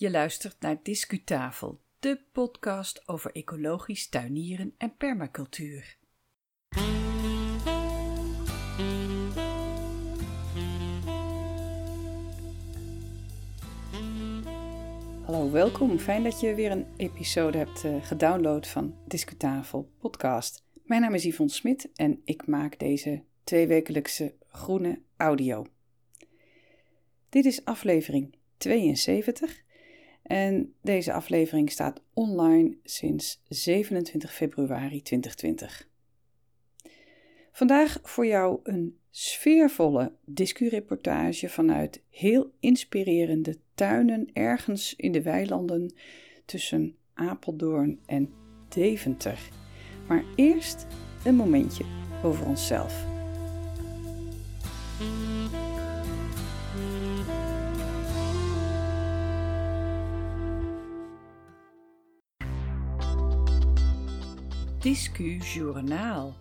Je luistert naar Discutafel, de podcast over ecologisch tuinieren en permacultuur. Hallo, welkom. Fijn dat je weer een episode hebt uh, gedownload van Discutafel podcast. Mijn naam is Yvonne Smit en ik maak deze tweewekelijkse groene audio. Dit is aflevering 72 en deze aflevering staat online sinds 27 februari 2020. Vandaag voor jou een sfeervolle discureportage vanuit heel inspirerende tuinen ergens in de weilanden tussen Apeldoorn en Deventer. Maar eerst een momentje over onszelf. Discu Journaal.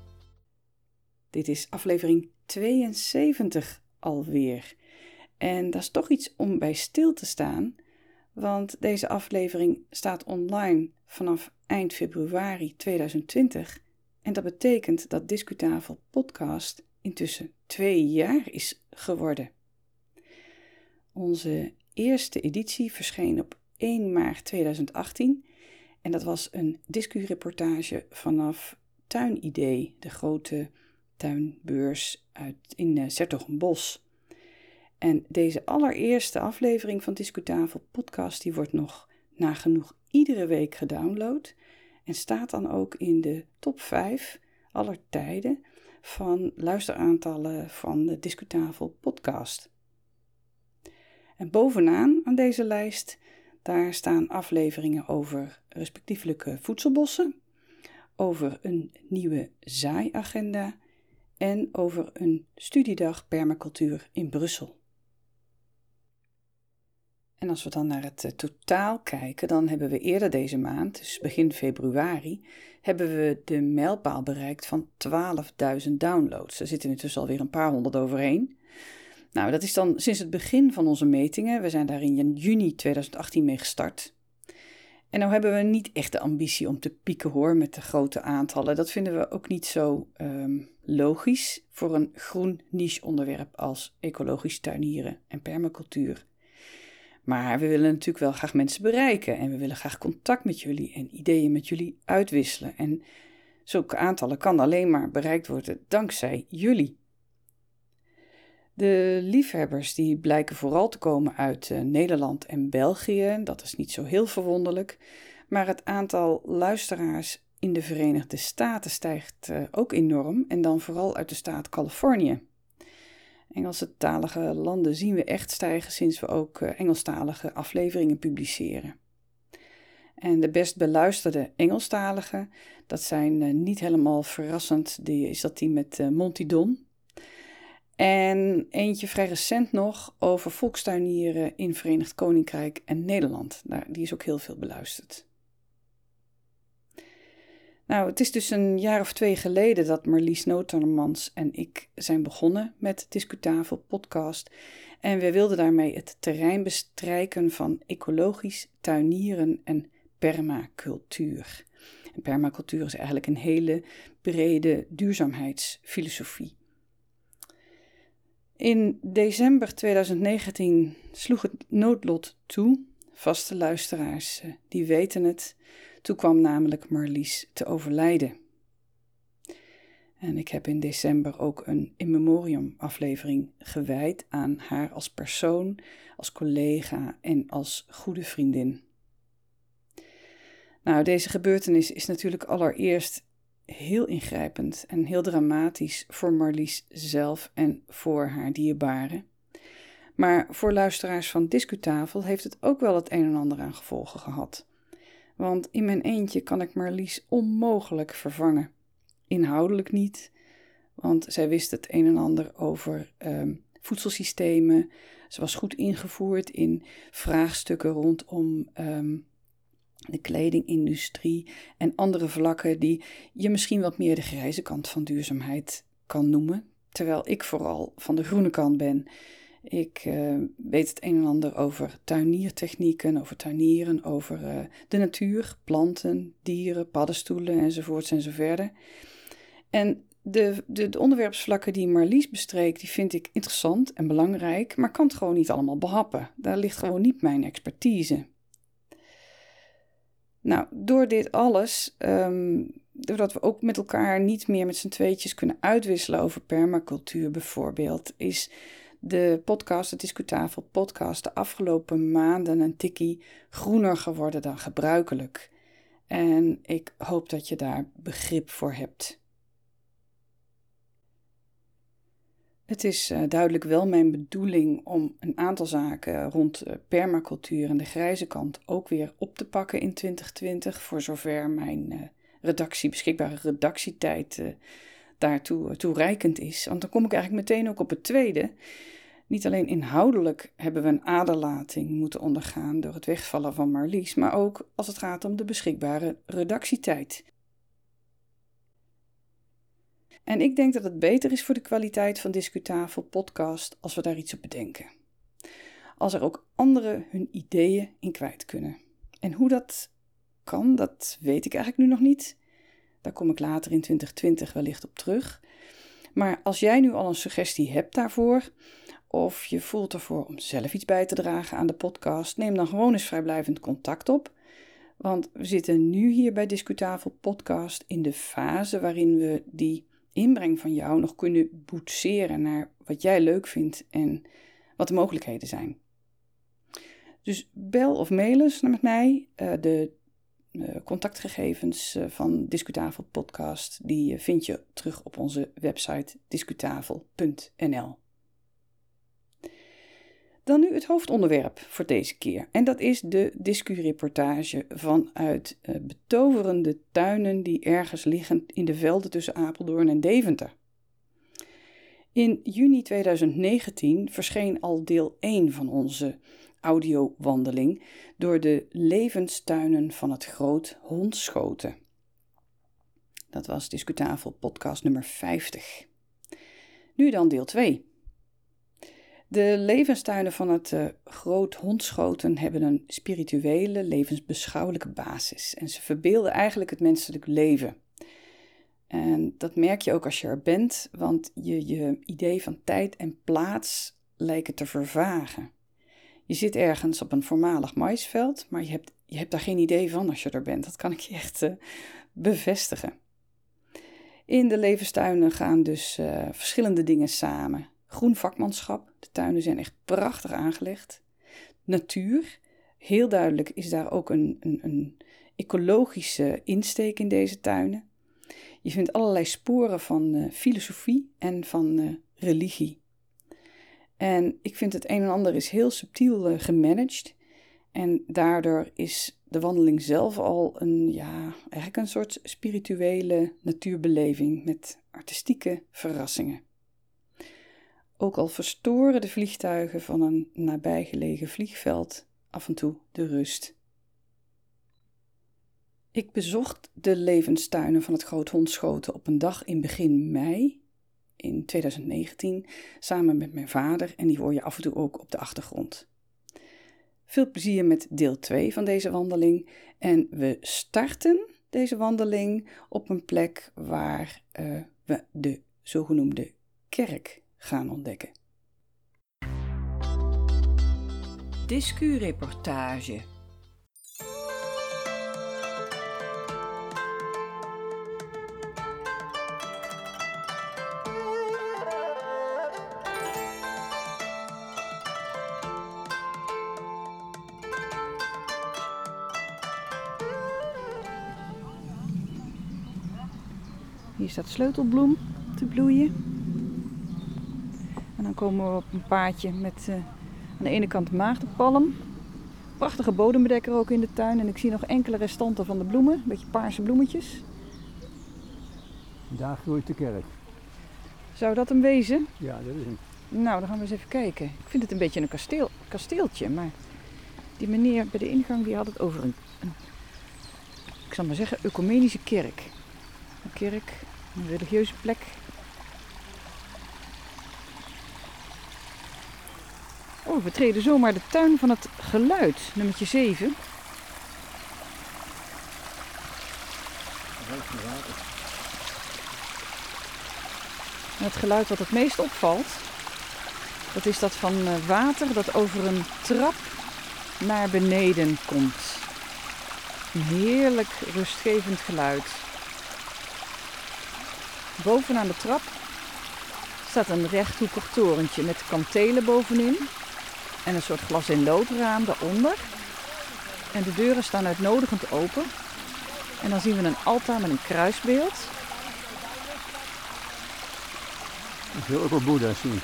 Dit is aflevering 72 alweer. En dat is toch iets om bij stil te staan, want deze aflevering staat online vanaf eind februari 2020. En dat betekent dat Discutafel Podcast intussen twee jaar is geworden. Onze eerste editie verscheen op 1 maart 2018 en dat was een discureportage vanaf Tuinidee, de grote tuinbeurs uit, in uh, Sertogenbos. En deze allereerste aflevering van Discutafel podcast die wordt nog nagenoeg iedere week gedownload en staat dan ook in de top 5 aller tijden van luisteraantallen van de Discutafel podcast. En bovenaan aan deze lijst daar staan afleveringen over respectievelijke voedselbossen, over een nieuwe zaaiagenda en over een studiedag permacultuur in Brussel. En als we dan naar het eh, totaal kijken, dan hebben we eerder deze maand, dus begin februari, hebben we de mijlpaal bereikt van 12.000 downloads. Er zitten intussen alweer een paar honderd overheen. Nou, dat is dan sinds het begin van onze metingen. We zijn daar in juni 2018 mee gestart. En nou hebben we niet echt de ambitie om te pieken hoor met de grote aantallen. Dat vinden we ook niet zo um, logisch voor een groen niche onderwerp als ecologisch tuinieren en permacultuur. Maar we willen natuurlijk wel graag mensen bereiken en we willen graag contact met jullie en ideeën met jullie uitwisselen. En zulke aantallen kan alleen maar bereikt worden dankzij jullie. De liefhebbers die blijken vooral te komen uit uh, Nederland en België, dat is niet zo heel verwonderlijk, maar het aantal luisteraars in de Verenigde Staten stijgt uh, ook enorm en dan vooral uit de staat Californië. Engelse talige landen zien we echt stijgen sinds we ook uh, Engelstalige afleveringen publiceren. En de best beluisterde Engelstalige, dat zijn niet helemaal verrassend, die, is dat die met Monty Don. En eentje vrij recent nog over volkstuinieren in Verenigd Koninkrijk en Nederland. Die is ook heel veel beluisterd. Nou, het is dus een jaar of twee geleden dat Marlies Notermans en ik zijn begonnen met Discutafel podcast. En we wilden daarmee het terrein bestrijken van ecologisch tuinieren en permacultuur. Permacultuur is eigenlijk een hele brede duurzaamheidsfilosofie. In december 2019 sloeg het noodlot toe. Vaste luisteraars, eh, die weten het. Toen kwam namelijk Marlies te overlijden. En ik heb in december ook een in memoriam aflevering gewijd aan haar als persoon, als collega en als goede vriendin. Nou, deze gebeurtenis is natuurlijk allereerst heel ingrijpend en heel dramatisch voor Marlies zelf en voor haar dierbaren. Maar voor luisteraars van Discutafel heeft het ook wel het een en ander aan gevolgen gehad. Want in mijn eentje kan ik Marlies onmogelijk vervangen. Inhoudelijk niet, want zij wist het een en ander over um, voedselsystemen. Ze was goed ingevoerd in vraagstukken rondom um, de kledingindustrie en andere vlakken die je misschien wat meer de grijze kant van duurzaamheid kan noemen. Terwijl ik vooral van de groene kant ben Ik uh, weet het een en ander over tuiniertechnieken, over tuinieren, over uh, de natuur, planten, dieren, paddenstoelen enzovoorts en zo verder. En de, de, de, onderwerpsvlakken die Marlies bestreekt, die vind ik interessant en belangrijk, maar kan het gewoon niet allemaal behappen. Daar ligt gewoon niet mijn expertise. Nou, door dit alles, um, doordat we ook met elkaar niet meer met z'n tweetjes kunnen uitwisselen over permacultuur bijvoorbeeld, is de podcast, de Discutafel podcast, de afgelopen maanden een tikkie groener geworden dan gebruikelijk. En ik hoop dat je daar begrip voor hebt. Het is uh, duidelijk wel mijn bedoeling om een aantal zaken rond uh, permacultuur en de grijze kant ook weer op te pakken in 2020, voor zover mijn uh, redactie, beschikbare redactietijd daartoe toereikend is. Want dan kom ik eigenlijk meteen ook op het tweede. Niet alleen inhoudelijk hebben we een aderlating moeten ondergaan door het wegvallen van Marlies, maar ook als het gaat om de beschikbare redactietijd. En ik denk dat het beter is voor de kwaliteit van Discutafel podcast als we daar iets op bedenken. Als er ook anderen hun ideeën in kwijt kunnen. En hoe dat kan, dat weet ik eigenlijk nu nog niet. Daar kom ik later in 2020 wellicht op terug. Maar als jij nu al een suggestie hebt daarvoor, of je voelt ervoor om zelf iets bij te dragen aan de podcast, neem dan gewoon eens vrijblijvend contact op. Want we zitten nu hier bij Discutafel Podcast in de fase waarin we die inbreng van jou nog kunnen boetseren naar wat jij leuk vindt en wat de mogelijkheden zijn. Dus bel of mail eens met mij. Uh, de uh, contactgegevens uh, van Discutafel Podcast die vind je terug op onze website discutafel.nl. Dan nu het hoofdonderwerp voor deze keer. En dat is de discureportage vanuit uh, betoverende tuinen die ergens liggen in de velden tussen Apeldoorn en Deventer. In juni 2019 verscheen al deel 1 van onze audiowandeling door de levenstuinen van het Groot Hondschoten. Dat was Discutafel podcast nummer 50. Nu dan deel 2. De levenstuinen van het uh, Groot Hondschoten hebben een spirituele, levensbeschouwelijke basis. En ze verbeelden eigenlijk het menselijk leven. En dat merk je ook als je er bent, want je, je idee van tijd en plaats lijken te vervagen. Je zit ergens op een voormalig maisveld, maar je hebt, je hebt daar geen idee van als je er bent. Dat kan ik je echt uh, bevestigen. In de levenstuinen gaan dus uh, verschillende dingen samen. Groen vakmanschap, de tuinen zijn echt prachtig aangelegd. Natuur, heel duidelijk is daar ook een, een, een ecologische insteek in deze tuinen. Je vindt allerlei sporen van uh, filosofie en van uh, religie. En ik vind het een en ander is heel subtiel uh, gemanaged. En daardoor is de wandeling zelf al een, ja, eigenlijk een soort spirituele natuurbeleving met artistieke verrassingen. Ook al verstoren de vliegtuigen van een nabijgelegen vliegveld af en toe de rust. Ik bezocht de levenstuinen van het Groot Hondschoten op een dag in begin mei in 2019 samen met mijn vader en die hoor je af en toe ook op de achtergrond. Veel plezier met deel 2 van deze wandeling en we starten deze wandeling op een plek waar uh, we de zogenoemde kerk gaan ontdekken. Discureportage. Hier staat sleutelbloem te bloeien komen we op een paadje met uh, aan de ene kant maagdenpalm. Prachtige bodembedekker ook in de tuin. En ik zie nog enkele restanten van de bloemen. Een beetje paarse bloemetjes. Daar groeit de kerk. Zou dat hem wezen? Ja, dat is hem. Nou, dan gaan we eens even kijken. Ik vind het een beetje een kasteel, kasteeltje, maar die meneer bij de ingang die had het over een, een ik zal maar zeggen, ecumenische kerk. Een kerk, een religieuze plek Oh, we treden zomaar de tuin van het geluid, nummertje 7. Het geluid wat het meest opvalt, dat is dat van eh, water dat over een trap naar beneden komt. Een heerlijk rustgevend geluid. Bovenaan de trap staat een rechthoekig torentje met kantelen bovenin en een soort glas in loodraam daaronder. En de deuren staan uitnodigend open. En dan zien we een altaar met een kruisbeeld. We zullen ook wel boeddha's zien.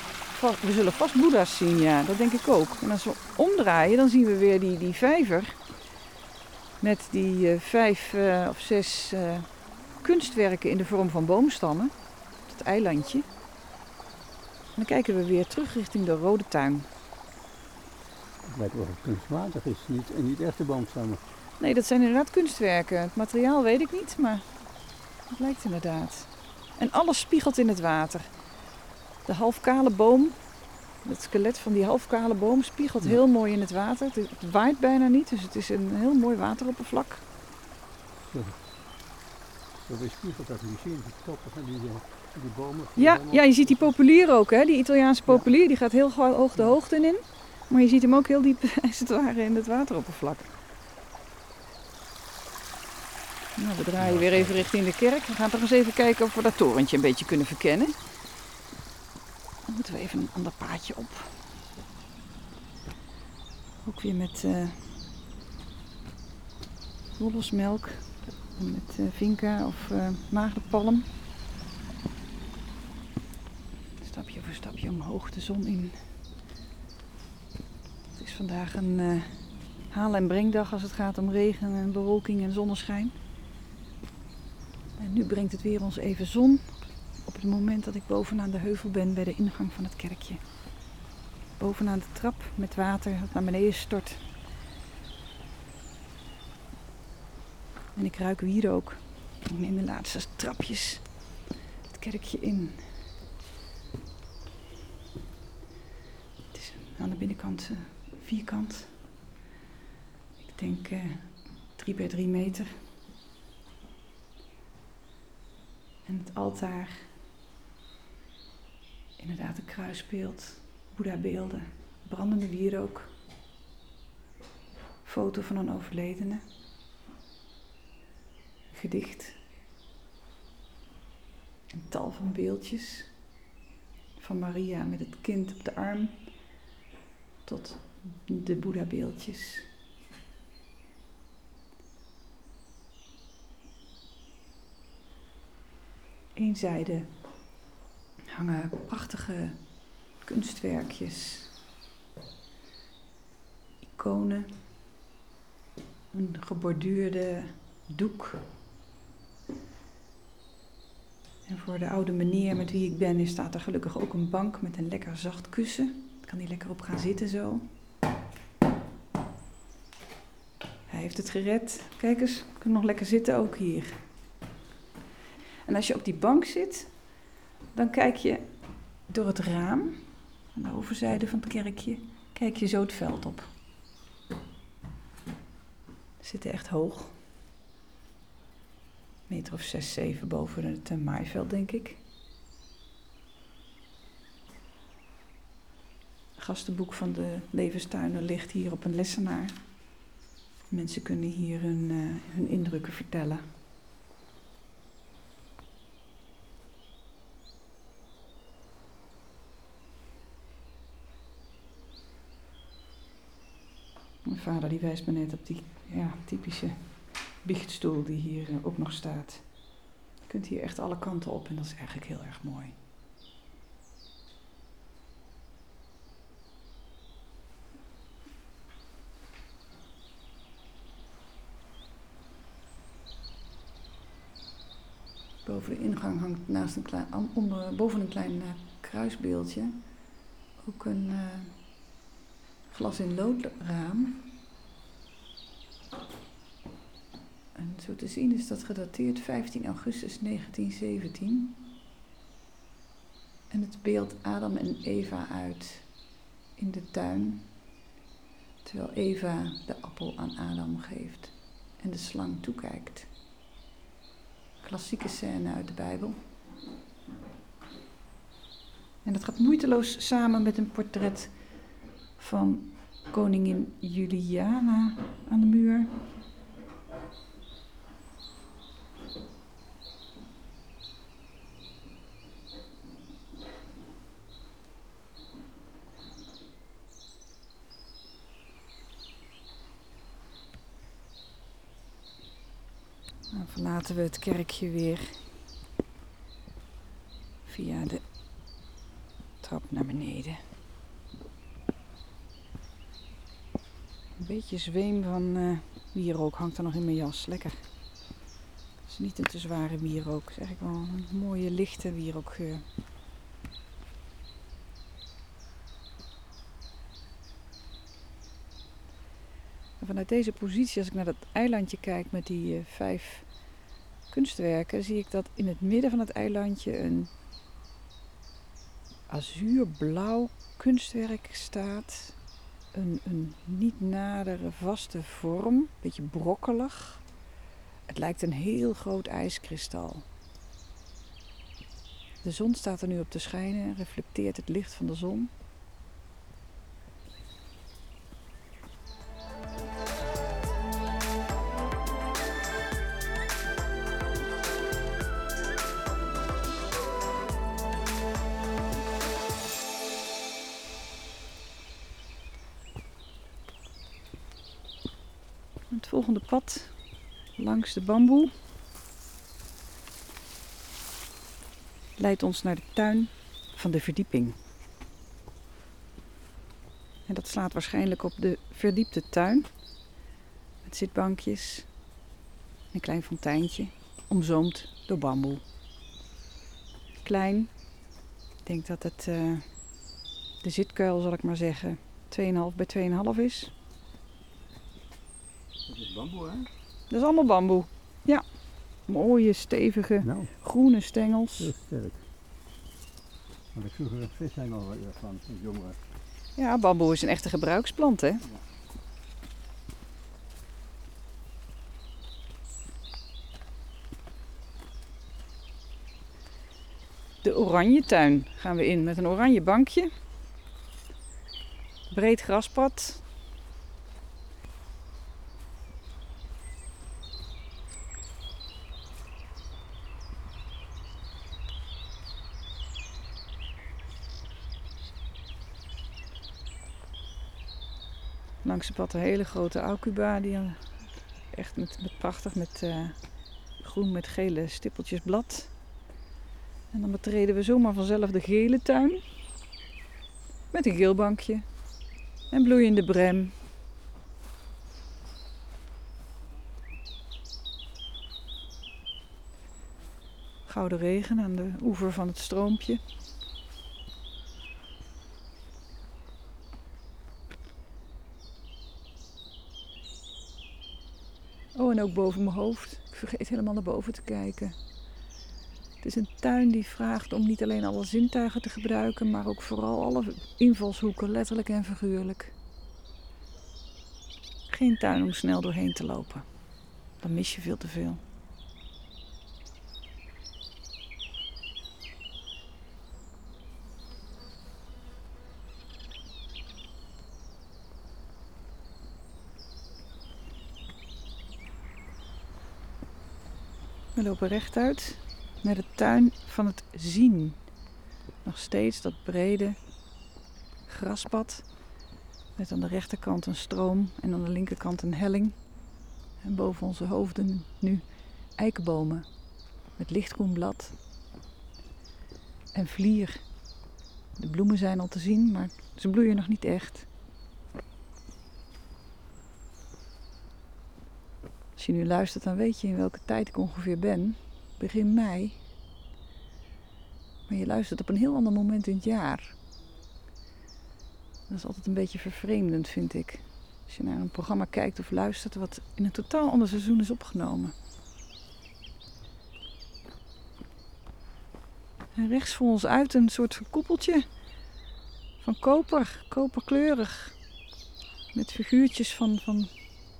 We zullen vast boeddha's zien, ja, dat denk ik ook. En als we omdraaien, dan zien we weer die, die vijver. Met die uh, vijf uh, of zes uh, kunstwerken in de vorm van boomstammen. Het eilandje. En dan kijken we weer terug richting de Rode Tuin. Lijkt wel of het kunstmatig is, niet, en niet echte boomstammen. Nee, dat zijn inderdaad kunstwerken. Het materiaal weet ik niet, maar het lijkt inderdaad. En alles spiegelt in het water. De halfkale boom, het skelet van die halfkale boom spiegelt ja. heel mooi in het water. Het, het, waait bijna niet, dus het is een heel mooi wateroppervlak. Zo. Dat is spiegelt dat zien, die toppen van die, die bomen. Ja, ja, je ziet die populier ook, hè? die Italiaanse populier, die gaat heel hoog de hoogte in. Maar je ziet hem ook heel diep, als het ware, in het wateroppervlak. Nou, we draaien weer even richting de kerk. We gaan toch eens even kijken of we dat torentje een beetje kunnen verkennen. Dan moeten we even een ander paadje op. Ook weer met uh, wolfsmelk. Met uh, vinca of uh, maagdenpalm. Stapje voor stapje omhoog de zon in. Vandaag een uh, haal- en brengdag als het gaat om regen en bewolking en zonneschijn. En nu brengt het weer ons even zon op het moment dat ik bovenaan de heuvel ben bij de ingang van het kerkje. Bovenaan de trap met water dat naar beneden stort. En ik ruik wier ook. Ik de laatste trapjes het kerkje in. Het is aan de binnenkant uh, vierkant. Ik denk uh, drie bij drie meter. En het altaar. Inderdaad, een kruisbeeld, Boeddha-beelden, brandende wierook. Foto van een overledene. Gedicht. Een tal van beeldjes. Van Maria met het kind op de arm. Tot de Boeddha-beeldjes. Eén zijde hangen prachtige kunstwerkjes, iconen, een geborduurde doek. En voor de oude meneer met wie ik ben, staat er gelukkig ook een bank met een lekker zacht kussen. Daar kan hij lekker op gaan zitten zo. Hij heeft het gered. Kijk eens, kan nog lekker zitten ook hier. En als je op die bank zit, dan kijk je door het raam, aan de overzijde van het kerkje, kijk je zo het veld op. We zitten echt hoog. Een meter of zes, zeven boven het maaiveld, denk ik. Het gastenboek van de levenstuinen ligt hier op een lessenaar. Mensen kunnen hier hun, uh, hun indrukken vertellen. Mijn vader die wijst me net op die ja, typische biechtstoel die hier uh, ook nog staat. Je kunt hier echt alle kanten op en dat is eigenlijk heel erg mooi. Hangt naast een klein, onder, boven een klein uh, kruisbeeldje ook een uh, glas in loodraam. En zo te zien is dat gedateerd 15 augustus 1917. En het beeld Adam en Eva uit in de tuin terwijl Eva de appel aan Adam geeft en de slang toekijkt. Klassieke scène uit de Bijbel. En dat gaat moeiteloos samen met een portret van koningin Juliana aan de muur. Dan verlaten we het kerkje weer via de trap naar beneden. Een beetje zweem van uh, wierook hangt er nog in mijn jas. Lekker. Het is niet een te zware wierook. Is eigenlijk wel een mooie lichte wierookgeur. En vanuit deze positie, als ik naar dat eilandje kijk met die uh, vijf kunstwerken, zie ik dat in het midden van het eilandje een azuurblauw kunstwerk staat. Een, een niet nadere vaste vorm, een beetje brokkelig. Het lijkt een heel groot ijskristal. De zon staat er nu op te schijnen en reflecteert het licht van de zon. Het volgende pad langs de bamboe leidt ons naar de tuin van de verdieping. En dat slaat waarschijnlijk op de verdiepte tuin. Met zitbankjes, een klein fonteintje, omzoomd door bamboe. Klein, ik denk dat het uh, de zitkuil, zal ik maar zeggen, 2,5 bij 2,5 is. Dat is bamboe, hè? Dat is allemaal bamboe. Ja. Mooie, stevige, Nou, groene stengels. heel sterk. Ik vroeger een vishengel van, als jongere. Ja, bamboe is een echte gebruiksplant, hè? De oranje tuin gaan we in met een oranje bankje. Breed graspad. Langs het pad een hele grote aucuba. Die echt met, prachtig met eh, groen met gele stippeltjes blad. En dan betreden we zomaar vanzelf de gele tuin. Met een geel bankje. En bloeiende brem. Gouden regen aan de oever van het stroompje. En ook boven mijn hoofd. Ik vergeet helemaal naar boven te kijken. Het is een tuin die vraagt om niet alleen alle zintuigen te gebruiken, maar ook vooral alle invalshoeken, letterlijk en figuurlijk. Geen tuin om snel doorheen te lopen. Dan mis je veel te veel. Lopen rechtuit naar de tuin van het zien. Nog steeds dat brede graspad. Met aan de rechterkant een stroom en aan de linkerkant een helling. En boven onze hoofden nu eikenbomen met lichtgroen blad. En vlier. De bloemen zijn al te zien, maar ze bloeien nog niet echt. Als je nu luistert, dan weet je in welke tijd ik ongeveer ben. Begin mei. Maar je luistert op een heel ander moment in het jaar. Dat is altijd een beetje vervreemdend, vind ik. Als je naar een programma kijkt of luistert wat in een totaal ander seizoen is opgenomen. En rechts voor ons uit een soort koepeltje van koper, koperkleurig. Met figuurtjes van, van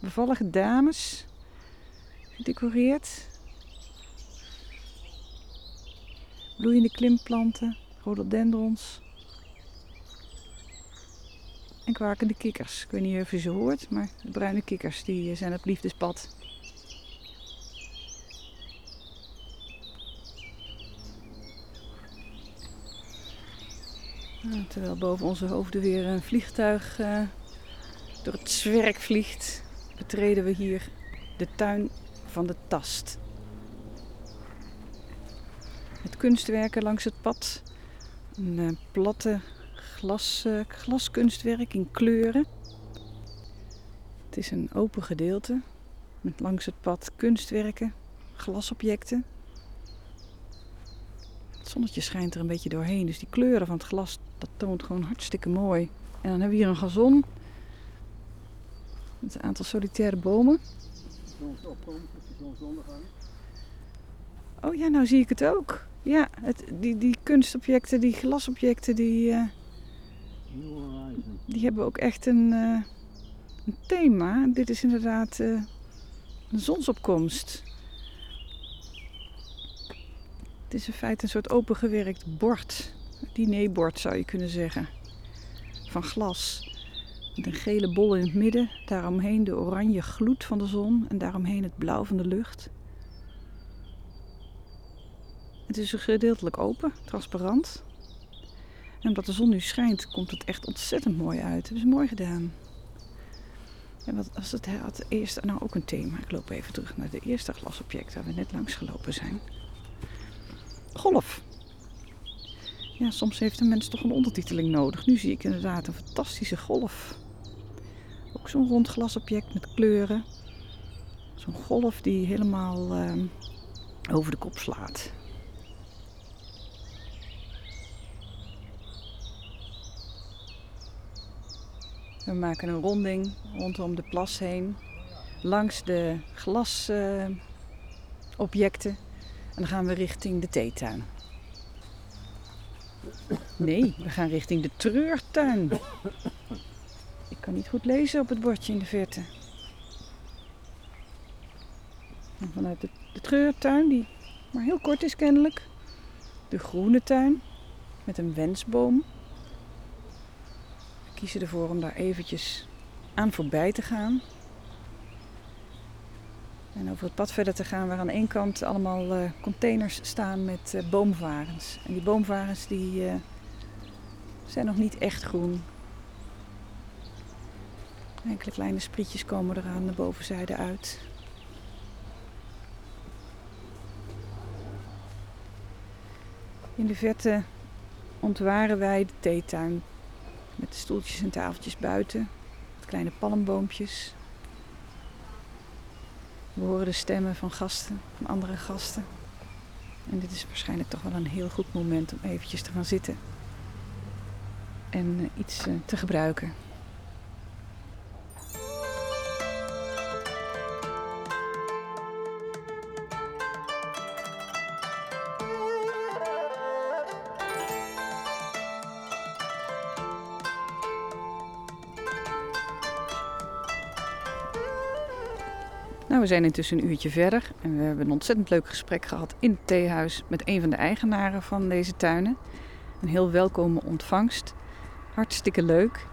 bevallige dames gedecoreerd. Bloeiende klimplanten, rhododendrons. En kwakende kikkers. Ik weet niet of je ze hoort, maar de bruine kikkers die zijn het liefdespad. terwijl boven onze hoofden weer een vliegtuig uh, door het zwerk vliegt, betreden we hier de tuin van de tast. Met kunstwerken langs het pad. Een uh, platte glas, uh, glaskunstwerk in kleuren. Het is een open gedeelte met langs het pad kunstwerken, glasobjecten. Het zonnetje schijnt er een beetje doorheen, dus die kleuren van het glas dat toont gewoon hartstikke mooi. En dan hebben we hier een gazon met een aantal solitaire bomen. Oh ja, nou zie ik het ook. Ja, het, die, die kunstobjecten, die glasobjecten, die, uh, die hebben ook echt een, uh, een thema. Dit is inderdaad uh, een zonsopkomst. Het is in feite een soort opengewerkt bord. Dinerbord zou je kunnen zeggen. Van glas. Met een gele bol in het midden, daaromheen de oranje gloed van de zon en daaromheen het blauw van de lucht. Het is gedeeltelijk open, transparant. En omdat de zon nu schijnt, komt het echt ontzettend mooi uit. Het is mooi gedaan. En wat als het had eerst nou ook een thema. Ik loop even terug naar de eerste glasobject waar we net langs gelopen zijn. Golf. Ja, soms heeft een mens toch een ondertiteling nodig. Nu zie ik inderdaad een fantastische golf. Zo'n rond glasobject met kleuren. Zo'n golf die helemaal uh, over de kop slaat. We maken een ronding rondom de plas heen. Langs de glasobjecten. En dan gaan we richting de theetuin. Nee, we gaan richting de treurtuin. Kan niet goed lezen op het bordje in de verte. Vanuit de, treurtuin, die maar heel kort is kennelijk. De groene tuin met een wensboom. We kiezen ervoor om daar eventjes aan voorbij te gaan. En over het pad verder te gaan waar aan één kant allemaal uh, containers staan met uh, boomvarens. En die boomvarens die uh, zijn nog niet echt groen. Enkele kleine sprietjes komen er aan de bovenzijde uit. In de verte ontwaren wij de theetuin met de stoeltjes en tafeltjes buiten. Met kleine palmboompjes we horen de stemmen van gasten, van andere gasten. En dit is waarschijnlijk toch wel een heel goed moment om eventjes te gaan zitten en eh, iets eh, te gebruiken. We zijn intussen een uurtje verder en we hebben een ontzettend leuk gesprek gehad in het theehuis met een van de eigenaren van deze tuinen. Een heel welkome ontvangst. Hartstikke leuk.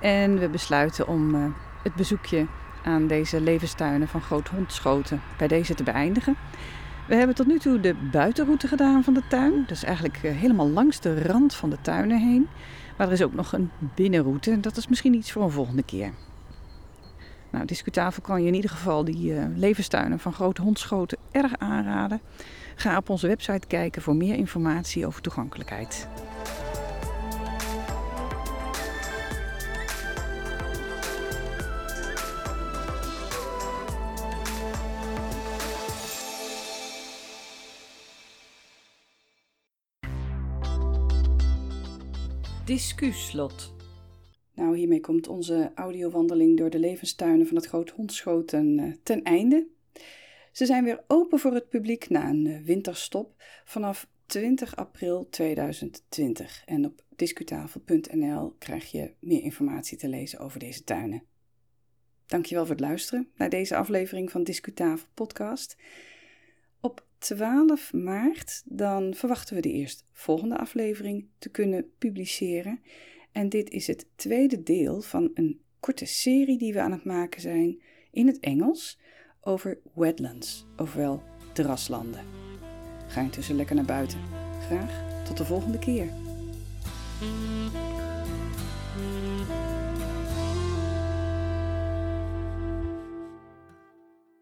En we besluiten om uh, het bezoekje aan deze levenstuinen van Groot Hondschoten bij deze te beëindigen. We hebben tot nu toe de buitenroute gedaan van de tuin. Dat is eigenlijk uh, helemaal langs de rand van de tuinen heen. Maar er is ook nog een binnenroute. Dat is misschien iets voor een volgende keer. Nou, discutafel kan je in ieder geval die uh, levenstuinen van Grote Hondschoten erg aanraden. Ga op onze website kijken voor meer informatie over toegankelijkheid. Discuslot. Nou, hiermee komt onze audiowandeling door de levenstuinen van het Groot Hondschoten uh, ten einde. Ze zijn weer open voor het publiek na een uh, winterstop vanaf 20 april 2020 en op discutafel.nl krijg je meer informatie te lezen over deze tuinen. Dankjewel voor het luisteren naar deze aflevering van Discutafel podcast. Op 12 maart dan verwachten we de eerst volgende aflevering te kunnen publiceren. En dit is het tweede deel van een korte serie die we aan het maken zijn in het Engels over wetlands, ofwel draslanden. Ga intussen lekker naar buiten. Graag tot de volgende keer.